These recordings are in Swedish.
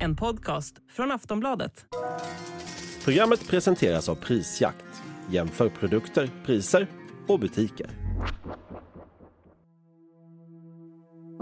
En podcast från Aftonbladet. Programmet presenteras av Prisjakt. Jämför produkter, priser och butiker.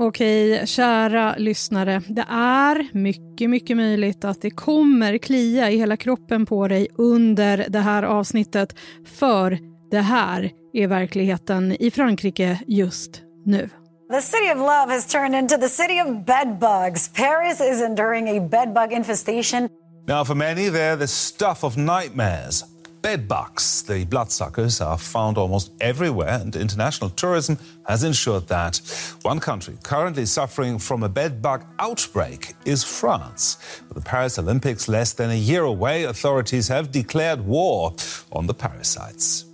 Okej, kära lyssnare. Det är mycket, mycket möjligt att det kommer klia i hela kroppen på dig under det här avsnittet. För det här är verkligheten i Frankrike just nu. The city of love has turned into the city of bedbugs. Paris is enduring a bedbug infestation. Now, for many, they're the stuff of nightmares. Bedbugs, the bloodsuckers, are found almost everywhere, and international tourism has ensured that. One country currently suffering from a bedbug outbreak is France. With the Paris Olympics less than a year away, authorities have declared war on the parasites.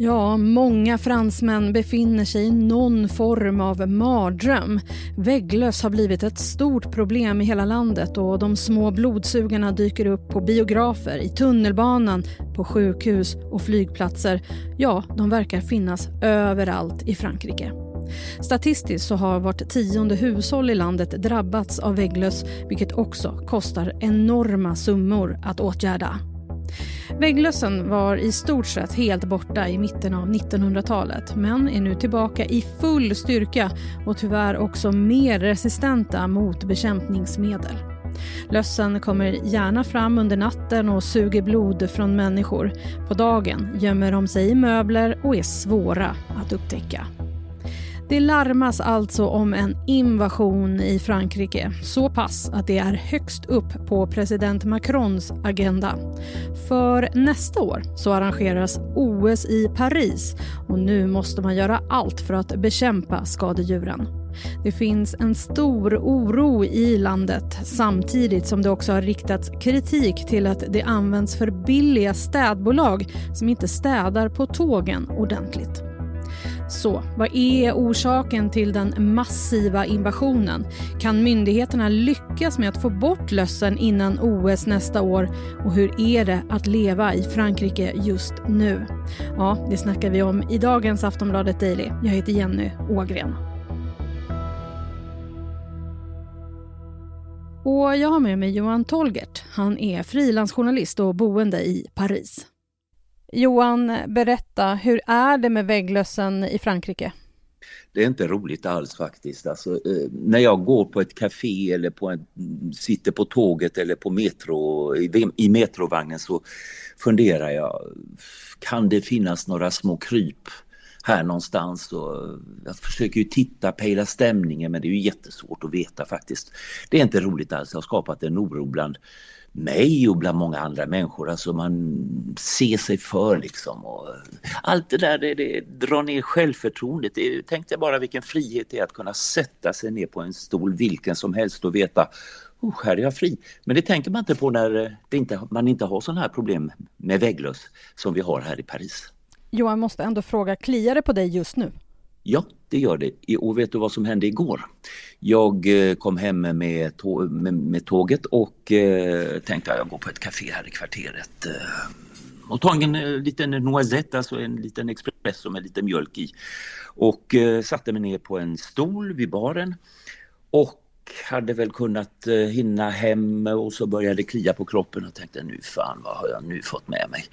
Ja, många fransmän befinner sig i någon form av mardröm. Vägglöss har blivit ett stort problem i hela landet och de små blodsugarna dyker upp på biografer, i tunnelbanan, på sjukhus och flygplatser. Ja, de verkar finnas överallt i Frankrike. Statistiskt så har vart tionde hushåll i landet drabbats av vägglöss vilket också kostar enorma summor att åtgärda. Vägglössen var i stort sett helt borta i mitten av 1900-talet men är nu tillbaka i full styrka och tyvärr också mer resistenta mot bekämpningsmedel. Lössen kommer gärna fram under natten och suger blod från människor. På dagen gömmer de sig i möbler och är svåra att upptäcka. Det larmas alltså om en invasion i Frankrike. Så pass att det är högst upp på president Macrons agenda. För nästa år så arrangeras OS i Paris och nu måste man göra allt för att bekämpa skadedjuren. Det finns en stor oro i landet samtidigt som det också har riktats kritik till att det används för billiga städbolag som inte städar på tågen ordentligt. Så vad är orsaken till den massiva invasionen? Kan myndigheterna lyckas med att få bort lössen innan OS nästa år? Och hur är det att leva i Frankrike just nu? Ja, det snackar vi om i dagens Aftonbladet Daily. Jag heter Jenny Ågren. Och jag har med mig Johan Tolgert. Han är frilansjournalist och boende i Paris. Johan, berätta, hur är det med vägglössen i Frankrike? Det är inte roligt alls faktiskt. Alltså, eh, när jag går på ett café eller på en, sitter på tåget eller på metro, i, i metrovagnen så funderar jag, kan det finnas några små kryp här någonstans? Och jag försöker ju titta, pejla stämningen men det är ju jättesvårt att veta faktiskt. Det är inte roligt alls, jag har skapat en oro bland mig och bland många andra människor. Alltså man ser sig för liksom. Och allt det där det, det drar ner självförtroendet. Det, tänk dig bara vilken frihet det är att kunna sätta sig ner på en stol vilken som helst och veta oh, här är jag fri. Men det tänker man inte på när eh, det inte, man inte har sådana här problem med vägglöss som vi har här i Paris. Johan måste ändå fråga, kliar det på dig just nu? Ja, det gör det. Och vet du vad som hände igår? Jag eh, kom hem med, tå med, med tåget och eh, tänkte att jag går på ett café här i kvarteret eh, och tar en en liten noisette, alltså en liten espresso med lite mjölk i. Och eh, satte mig ner på en stol vid baren. Och hade väl kunnat eh, hinna hem och så började klia på kroppen och tänkte nu fan vad har jag nu fått med mig.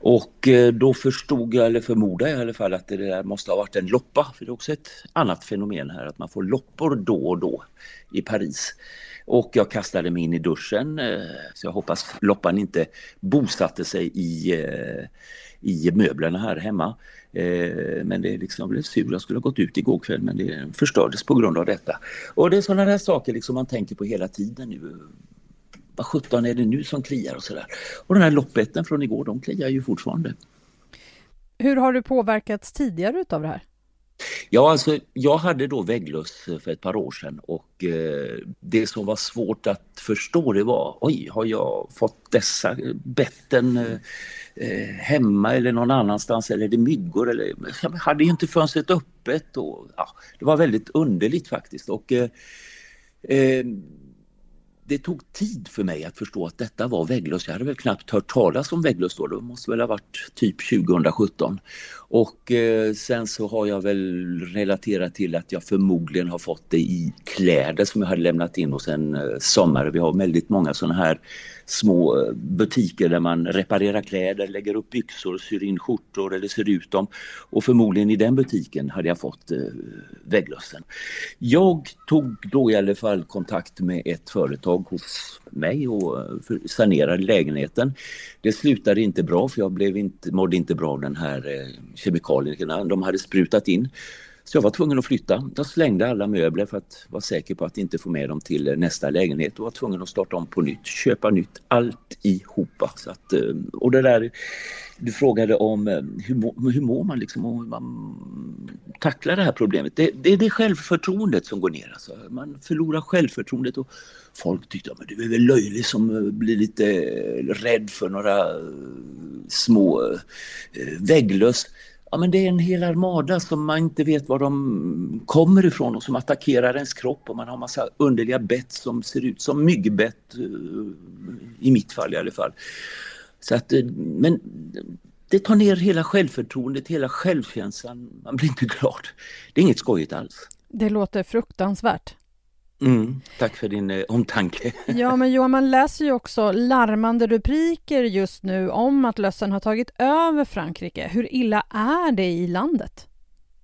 Och eh, då förstod jag, eller förmodade jag i alla fall att det där måste ha varit en loppa. För det är också ett annat fenomen här att man får loppor då och då i Paris. Och jag kastade mig in i duschen eh, så jag hoppas loppan inte bosatte sig i, i möblerna här hemma. Eh, men det liksom, jag blev sur, jag skulle ha gått ut igår kväll men det förstördes på grund av detta. Och det är sådana där saker liksom man tänker på hela tiden nu. Vad sjutton är det nu som kliar och sådär. Och den här loppetten från igår, de kliar ju fortfarande. Hur har du påverkats tidigare utav det här? Ja, alltså jag hade då vägglöss för ett par år sedan och eh, det som var svårt att förstå det var, oj, har jag fått dessa betten eh, eh hemma eller någon annanstans eller är det myggor eller jag hade ju inte fönstret öppet och ja, det var väldigt underligt faktiskt och eh, eh det tog tid för mig att förstå att detta var vägglöss. Jag hade väl knappt hört talas om vägglöss då, det måste väl ha varit typ 2017. Och eh, sen så har jag väl relaterat till att jag förmodligen har fått det i kläder som jag hade lämnat in hos en eh, sommare. Vi har väldigt många sådana här små eh, butiker där man reparerar kläder, lägger upp byxor, syr in skjortor eller syr ut dem. Och förmodligen i den butiken hade jag fått eh, vägglössen. Jag tog då i alla fall kontakt med ett företag hos mig och eh, sanerade lägenheten. Det slutade inte bra för jag blev inte, mådde inte bra av den här eh, kemikalien. de hade sprutat in. Så jag var tvungen att flytta. Jag slängde alla möbler för att vara säker på att inte få med dem till eh, nästa lägenhet och var tvungen att starta om på nytt, köpa nytt, alltihopa. Så att, eh, och det där, du frågade om eh, hur, hur mår man liksom och hur man tacklar det här problemet. Det, det är det självförtroendet som går ner. Alltså. Man förlorar självförtroendet och folk tyckte att du är väl löjlig som blir lite rädd för några små vägglöss. Ja, men det är en hel armada som man inte vet var de kommer ifrån och som attackerar ens kropp och man har massa underliga bett som ser ut som myggbett, eh, i mitt fall i alla fall. Så att, eh, men det tar ner hela självförtroendet, hela självkänslan. Man blir inte glad. Det är inget skojigt alls. Det låter fruktansvärt. Mm, tack för din eh, omtanke. Ja, men Johan, man läser ju också larmande rubriker just nu om att lössen har tagit över Frankrike. Hur illa är det i landet?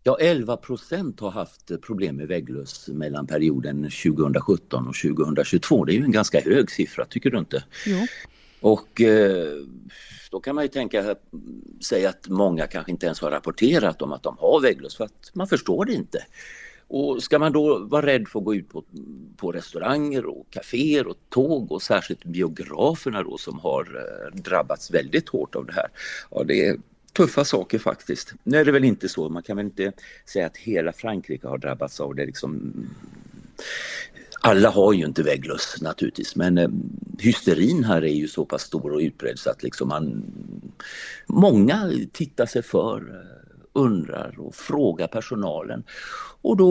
Ja, 11 procent har haft problem med vägglöss mellan perioden 2017 och 2022. Det är ju en ganska hög siffra, tycker du inte? Jo. Och eh, då kan man ju tänka sig att många kanske inte ens har rapporterat om att de har vägglöss för att man förstår det inte. Och ska man då vara rädd för att gå ut på, på restauranger och kaféer och tåg och särskilt biograferna då som har eh, drabbats väldigt hårt av det här. Ja, det är tuffa saker faktiskt. Nu är det väl inte så, man kan väl inte säga att hela Frankrike har drabbats av det liksom alla har ju inte vägglöss naturligtvis men eh, hysterin här är ju så pass stor och utbredd så att liksom man många tittar sig för eh, undrar och frågar personalen. Och då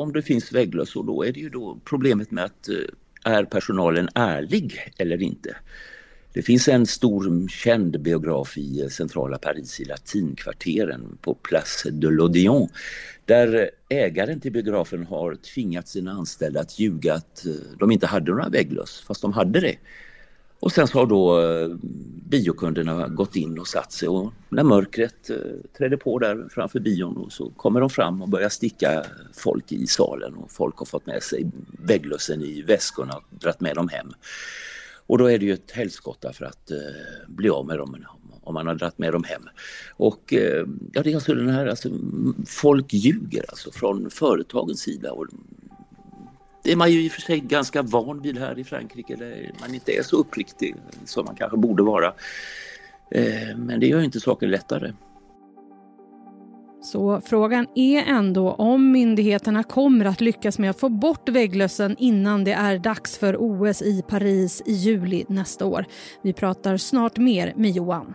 om det finns vägglöss då är det ju då problemet med att eh, är personalen ärlig eller inte? Det finns en stor känd biograf i eh, centrala Paris i latinkvarteren på Place de l'Odéon där ägaren till biografen har tvingat sina anställda att ljuga att eh, de inte hade några vägglöss fast de hade det. Och sen så har då eh, biokunderna gått in och satt sig och när mörkret eh, trädde på där framför bion så kommer de fram och börjar sticka folk i salen och folk har fått med sig vägglössen i väskorna och dragit med dem hem. Och då är det ju ett helskotta för att eh, bli av med dem om man har dragit med dem hem. Och ja, det är alltså den här, alltså, folk ljuger alltså från företagens sida och det är man ju i och för sig ganska van vid här i Frankrike där man inte är så uppriktig som man kanske borde vara. Eh, men det gör inte saken lättare. Så frågan är ändå om myndigheterna kommer att lyckas med att få bort vägglössen innan det är dags för OS i Paris i juli nästa år. Vi pratar snart mer med Johan.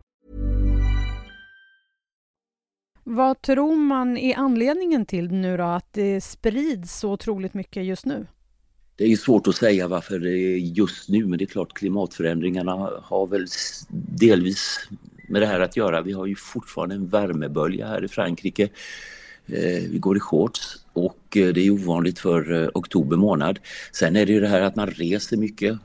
Vad tror man är anledningen till nu då att det sprids så otroligt mycket just nu? Det är svårt att säga varför det är just nu men det är klart klimatförändringarna har väl delvis med det här att göra. Vi har ju fortfarande en värmebölja här i Frankrike. Eh, vi går i shorts och eh, det är ovanligt för eh, oktober månad. Sen är det ju det här att man reser mycket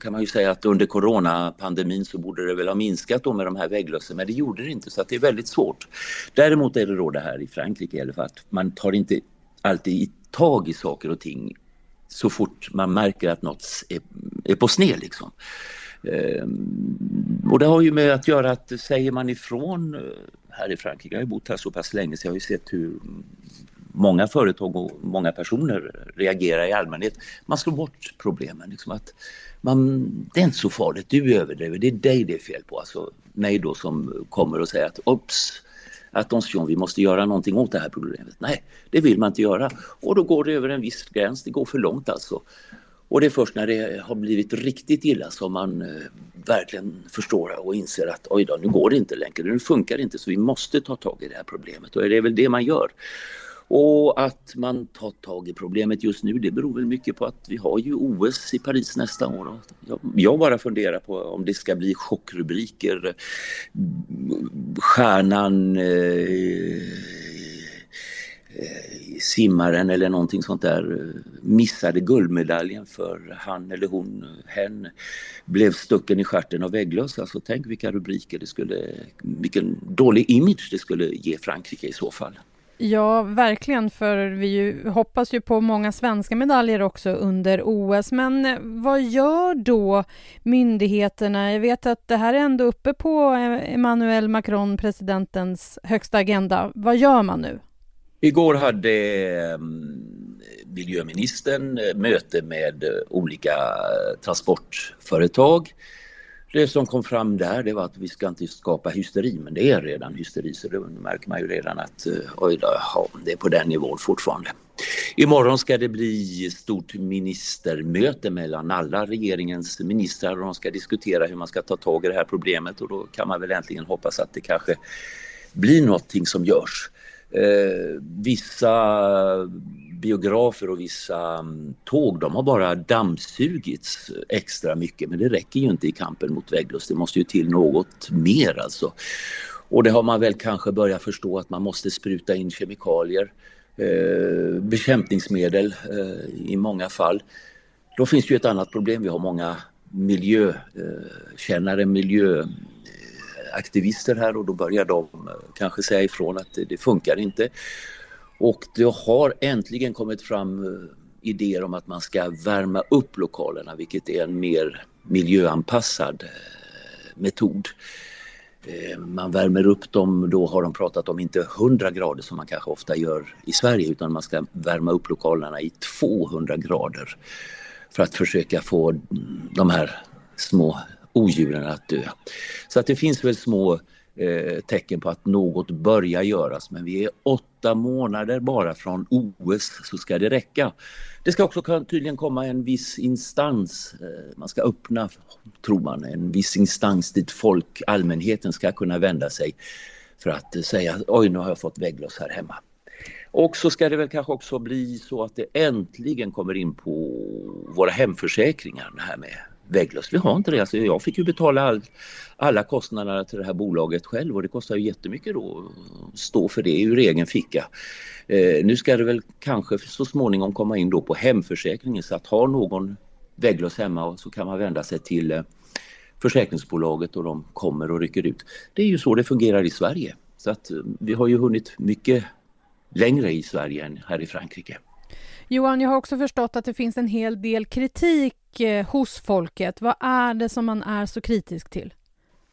kan man ju säga att under coronapandemin så borde det väl ha minskat då med de här vägglössen men det gjorde det inte så att det är väldigt svårt. Däremot är det då det här i Frankrike i alla fall att man tar inte alltid tag i saker och ting så fort man märker att något är, är på sned liksom. Ehm, och det har ju med att göra att säger man ifrån eh, här i Frankrike. Jag har ju bott här så pass länge så jag har ju sett hur många företag och många personer reagerar i allmänhet. Man slår bort problemen. Liksom att man, det är inte så farligt, du överdriver, det är dig det är fel på. Alltså mig då som kommer och säger att ops, John, vi måste göra någonting åt det här problemet. Nej, det vill man inte göra. Och då går det över en viss gräns, det går för långt alltså. Och det är först när det har blivit riktigt illa som man eh, verkligen förstår och inser att oj då, nu går det inte längre, nu funkar det inte så vi måste ta tag i det här problemet och det är väl det man gör. Och att man tar tag i problemet just nu det beror väl mycket på att vi har ju OS i Paris nästa år. Jag, bara funderar på om det ska bli chockrubriker. Stjärnan eh, eh, simmaren eller någonting sånt där missade guldmedaljen för han eller hon, hen blev stucken i stjärten av vägglöss. Alltså tänk vilka rubriker det skulle, vilken dålig image det skulle ge Frankrike i så fall. Ja, verkligen, för vi ju, hoppas ju på många svenska medaljer också under OS. Men eh, vad gör då myndigheterna? Jag vet att det här är ändå uppe på eh, Emmanuel Macron, presidentens högsta agenda. Vad gör man nu? Igår hade eh, miljöministern möte med olika transportföretag det som kom fram där det var att vi ska inte skapa hysteri men det är redan hysteri så det märker man ju redan att eh, oj då, det är på den nivån fortfarande. Imorgon ska det bli stort ministermöte mellan alla regeringens ministrar och de ska diskutera hur man ska ta tag i det här problemet och då kan man väl äntligen hoppas att det kanske blir någonting som görs. Eh, vissa biografer och vissa mm, tåg de har bara dammsugits extra mycket men det räcker ju inte i kampen mot vägglöss. Det måste ju till något mer alltså. Och det har man väl kanske börjat förstå att man måste spruta in kemikalier, eh, bekämpningsmedel eh, i många fall. Då finns det ju ett annat problem. Vi har många miljökännare, eh, aktivister här och då börjar de eh, kanske säga ifrån att det, funkar inte. Och det har äntligen kommit fram eh, idéer om att man ska värma upp lokalerna vilket är en mer miljöanpassad eh, metod. Man värmer upp dem, då har de pratat om inte 100 grader som man kanske ofta gör i Sverige utan man ska värma upp lokalerna i 200 grader för att försöka få mm, de här små odjuren att dö. Så att det finns väl små eh, tecken på att något börjar göras men vi är åtta månader bara från OS så ska det räcka. Det ska också tydligen komma en viss instans, eh, man ska öppna, tror man, en viss instans dit folk, allmänheten ska kunna vända sig för att eh, säga oj nu har jag fått vägglöss här hemma. Och så ska det väl kanske också bli så att det äntligen kommer in på våra hemförsäkringar det här med vägglöss. Vi har inte det. Alltså jag fick ju betala all, alla kostnader till det här bolaget själv och det kostar ju jättemycket då att stå för det ur egen ficka. Eh, nu ska det väl kanske så småningom komma in då på hemförsäkringen så att har någon vägglöss hemma så kan man vända sig till eh, försäkringsbolaget och de kommer och rycker ut. Det är ju så det fungerar i Sverige. Så att eh, vi har ju hunnit mycket längre i Sverige än här i Frankrike. Johan, jag har också förstått att det finns en hel del kritik eh, hos folket. Vad är det som man är så kritisk till?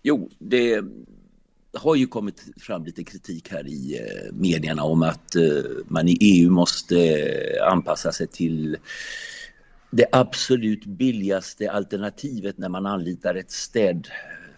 Jo, det har ju kommit fram lite kritik här i eh, medierna om att eh, man i EU måste anpassa sig till det absolut billigaste alternativet när man anlitar ett städ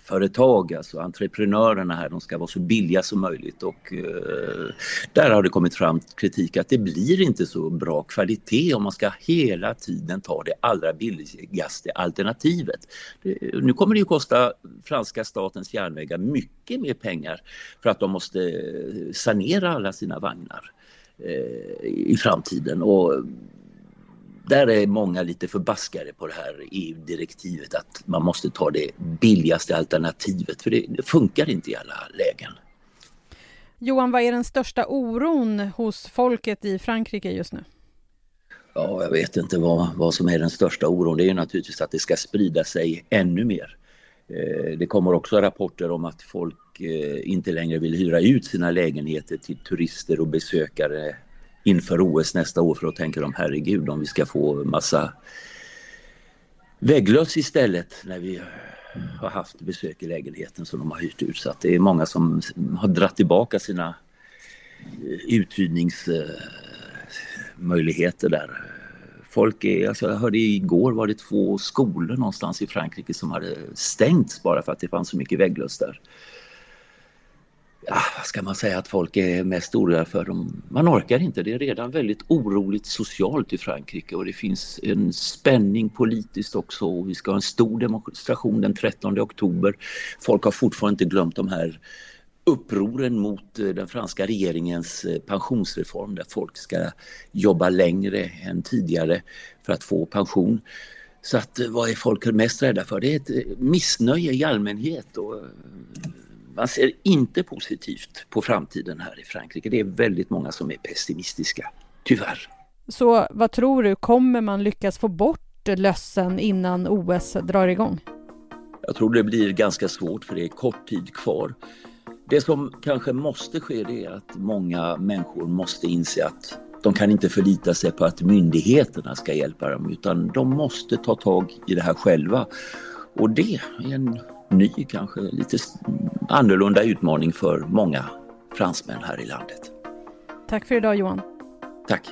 företag, alltså entreprenörerna här, de ska vara så billiga som möjligt och eh, där har det kommit fram kritik att det blir inte så bra kvalitet om man ska hela tiden ta det allra billigaste alternativet. Det, nu kommer det ju kosta franska statens järnvägar mycket mer pengar för att de måste eh, sanera alla sina vagnar eh, i framtiden och där är många lite förbaskade på det här EU-direktivet att man måste ta det billigaste alternativet för det, det, funkar inte i alla lägen. Johan, vad är den största oron hos folket i Frankrike just nu? Ja, jag vet inte vad, vad som är den största oron. Det är naturligtvis att det ska sprida sig ännu mer. Eh, det kommer också rapporter om att folk eh, inte längre vill hyra ut sina lägenheter till turister och besökare inför OS nästa år för då tänker de herregud om vi ska få massa vägglöss istället när vi har haft besök i lägenheten som de har hyrt ut. Så att det är många som har dratt tillbaka sina eh, uthyrningsmöjligheter eh, där. Folk är, alltså jag hörde igår var det två skolor någonstans i Frankrike som hade stängts bara för att det fanns så mycket vägglöss där ska man säga att folk är mest oroliga för? Dem. Man orkar inte. Det är redan väldigt oroligt socialt i Frankrike och det finns en spänning politiskt också. Vi ska ha en stor demonstration den 13 oktober. Folk har fortfarande inte glömt de här upproren mot eh, den franska regeringens eh, pensionsreform där folk ska jobba längre än tidigare för att få pension. Så att eh, vad är folk mest rädda för? Det är ett missnöje i allmänhet och man ser inte positivt på framtiden här i Frankrike. Det är väldigt många som är pessimistiska, tyvärr. Så vad tror du, kommer man lyckas få bort lössen innan OS drar igång? Jag tror det blir ganska svårt för det är kort tid kvar. Det som kanske måste ske det är att många människor måste inse att de kan inte förlita sig på att myndigheterna ska hjälpa dem utan de måste ta tag i det här själva. Och det är en ny, kanske lite annorlunda utmaning för många fransmän här i landet. Tack för idag Johan. Tack.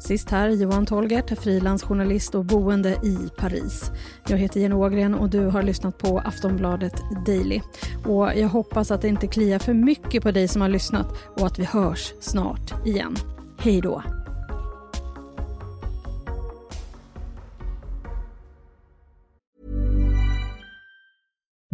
Sist här Johan Tolgert, frilansjournalist och boende i Paris. Jag heter Jenny Ågren och du har lyssnat på Aftonbladet Daily. Och jag hoppas att det inte kliar för mycket på dig som har lyssnat och att vi hörs snart igen. Hej då!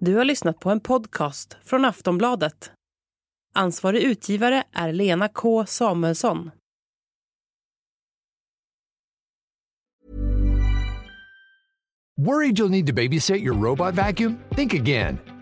Du har lyssnat på en podcast från Aftonbladet. Ansvarig utgivare är Lena K Samuelsson. Worried you'll need to babysit your robot vacuum? Think again.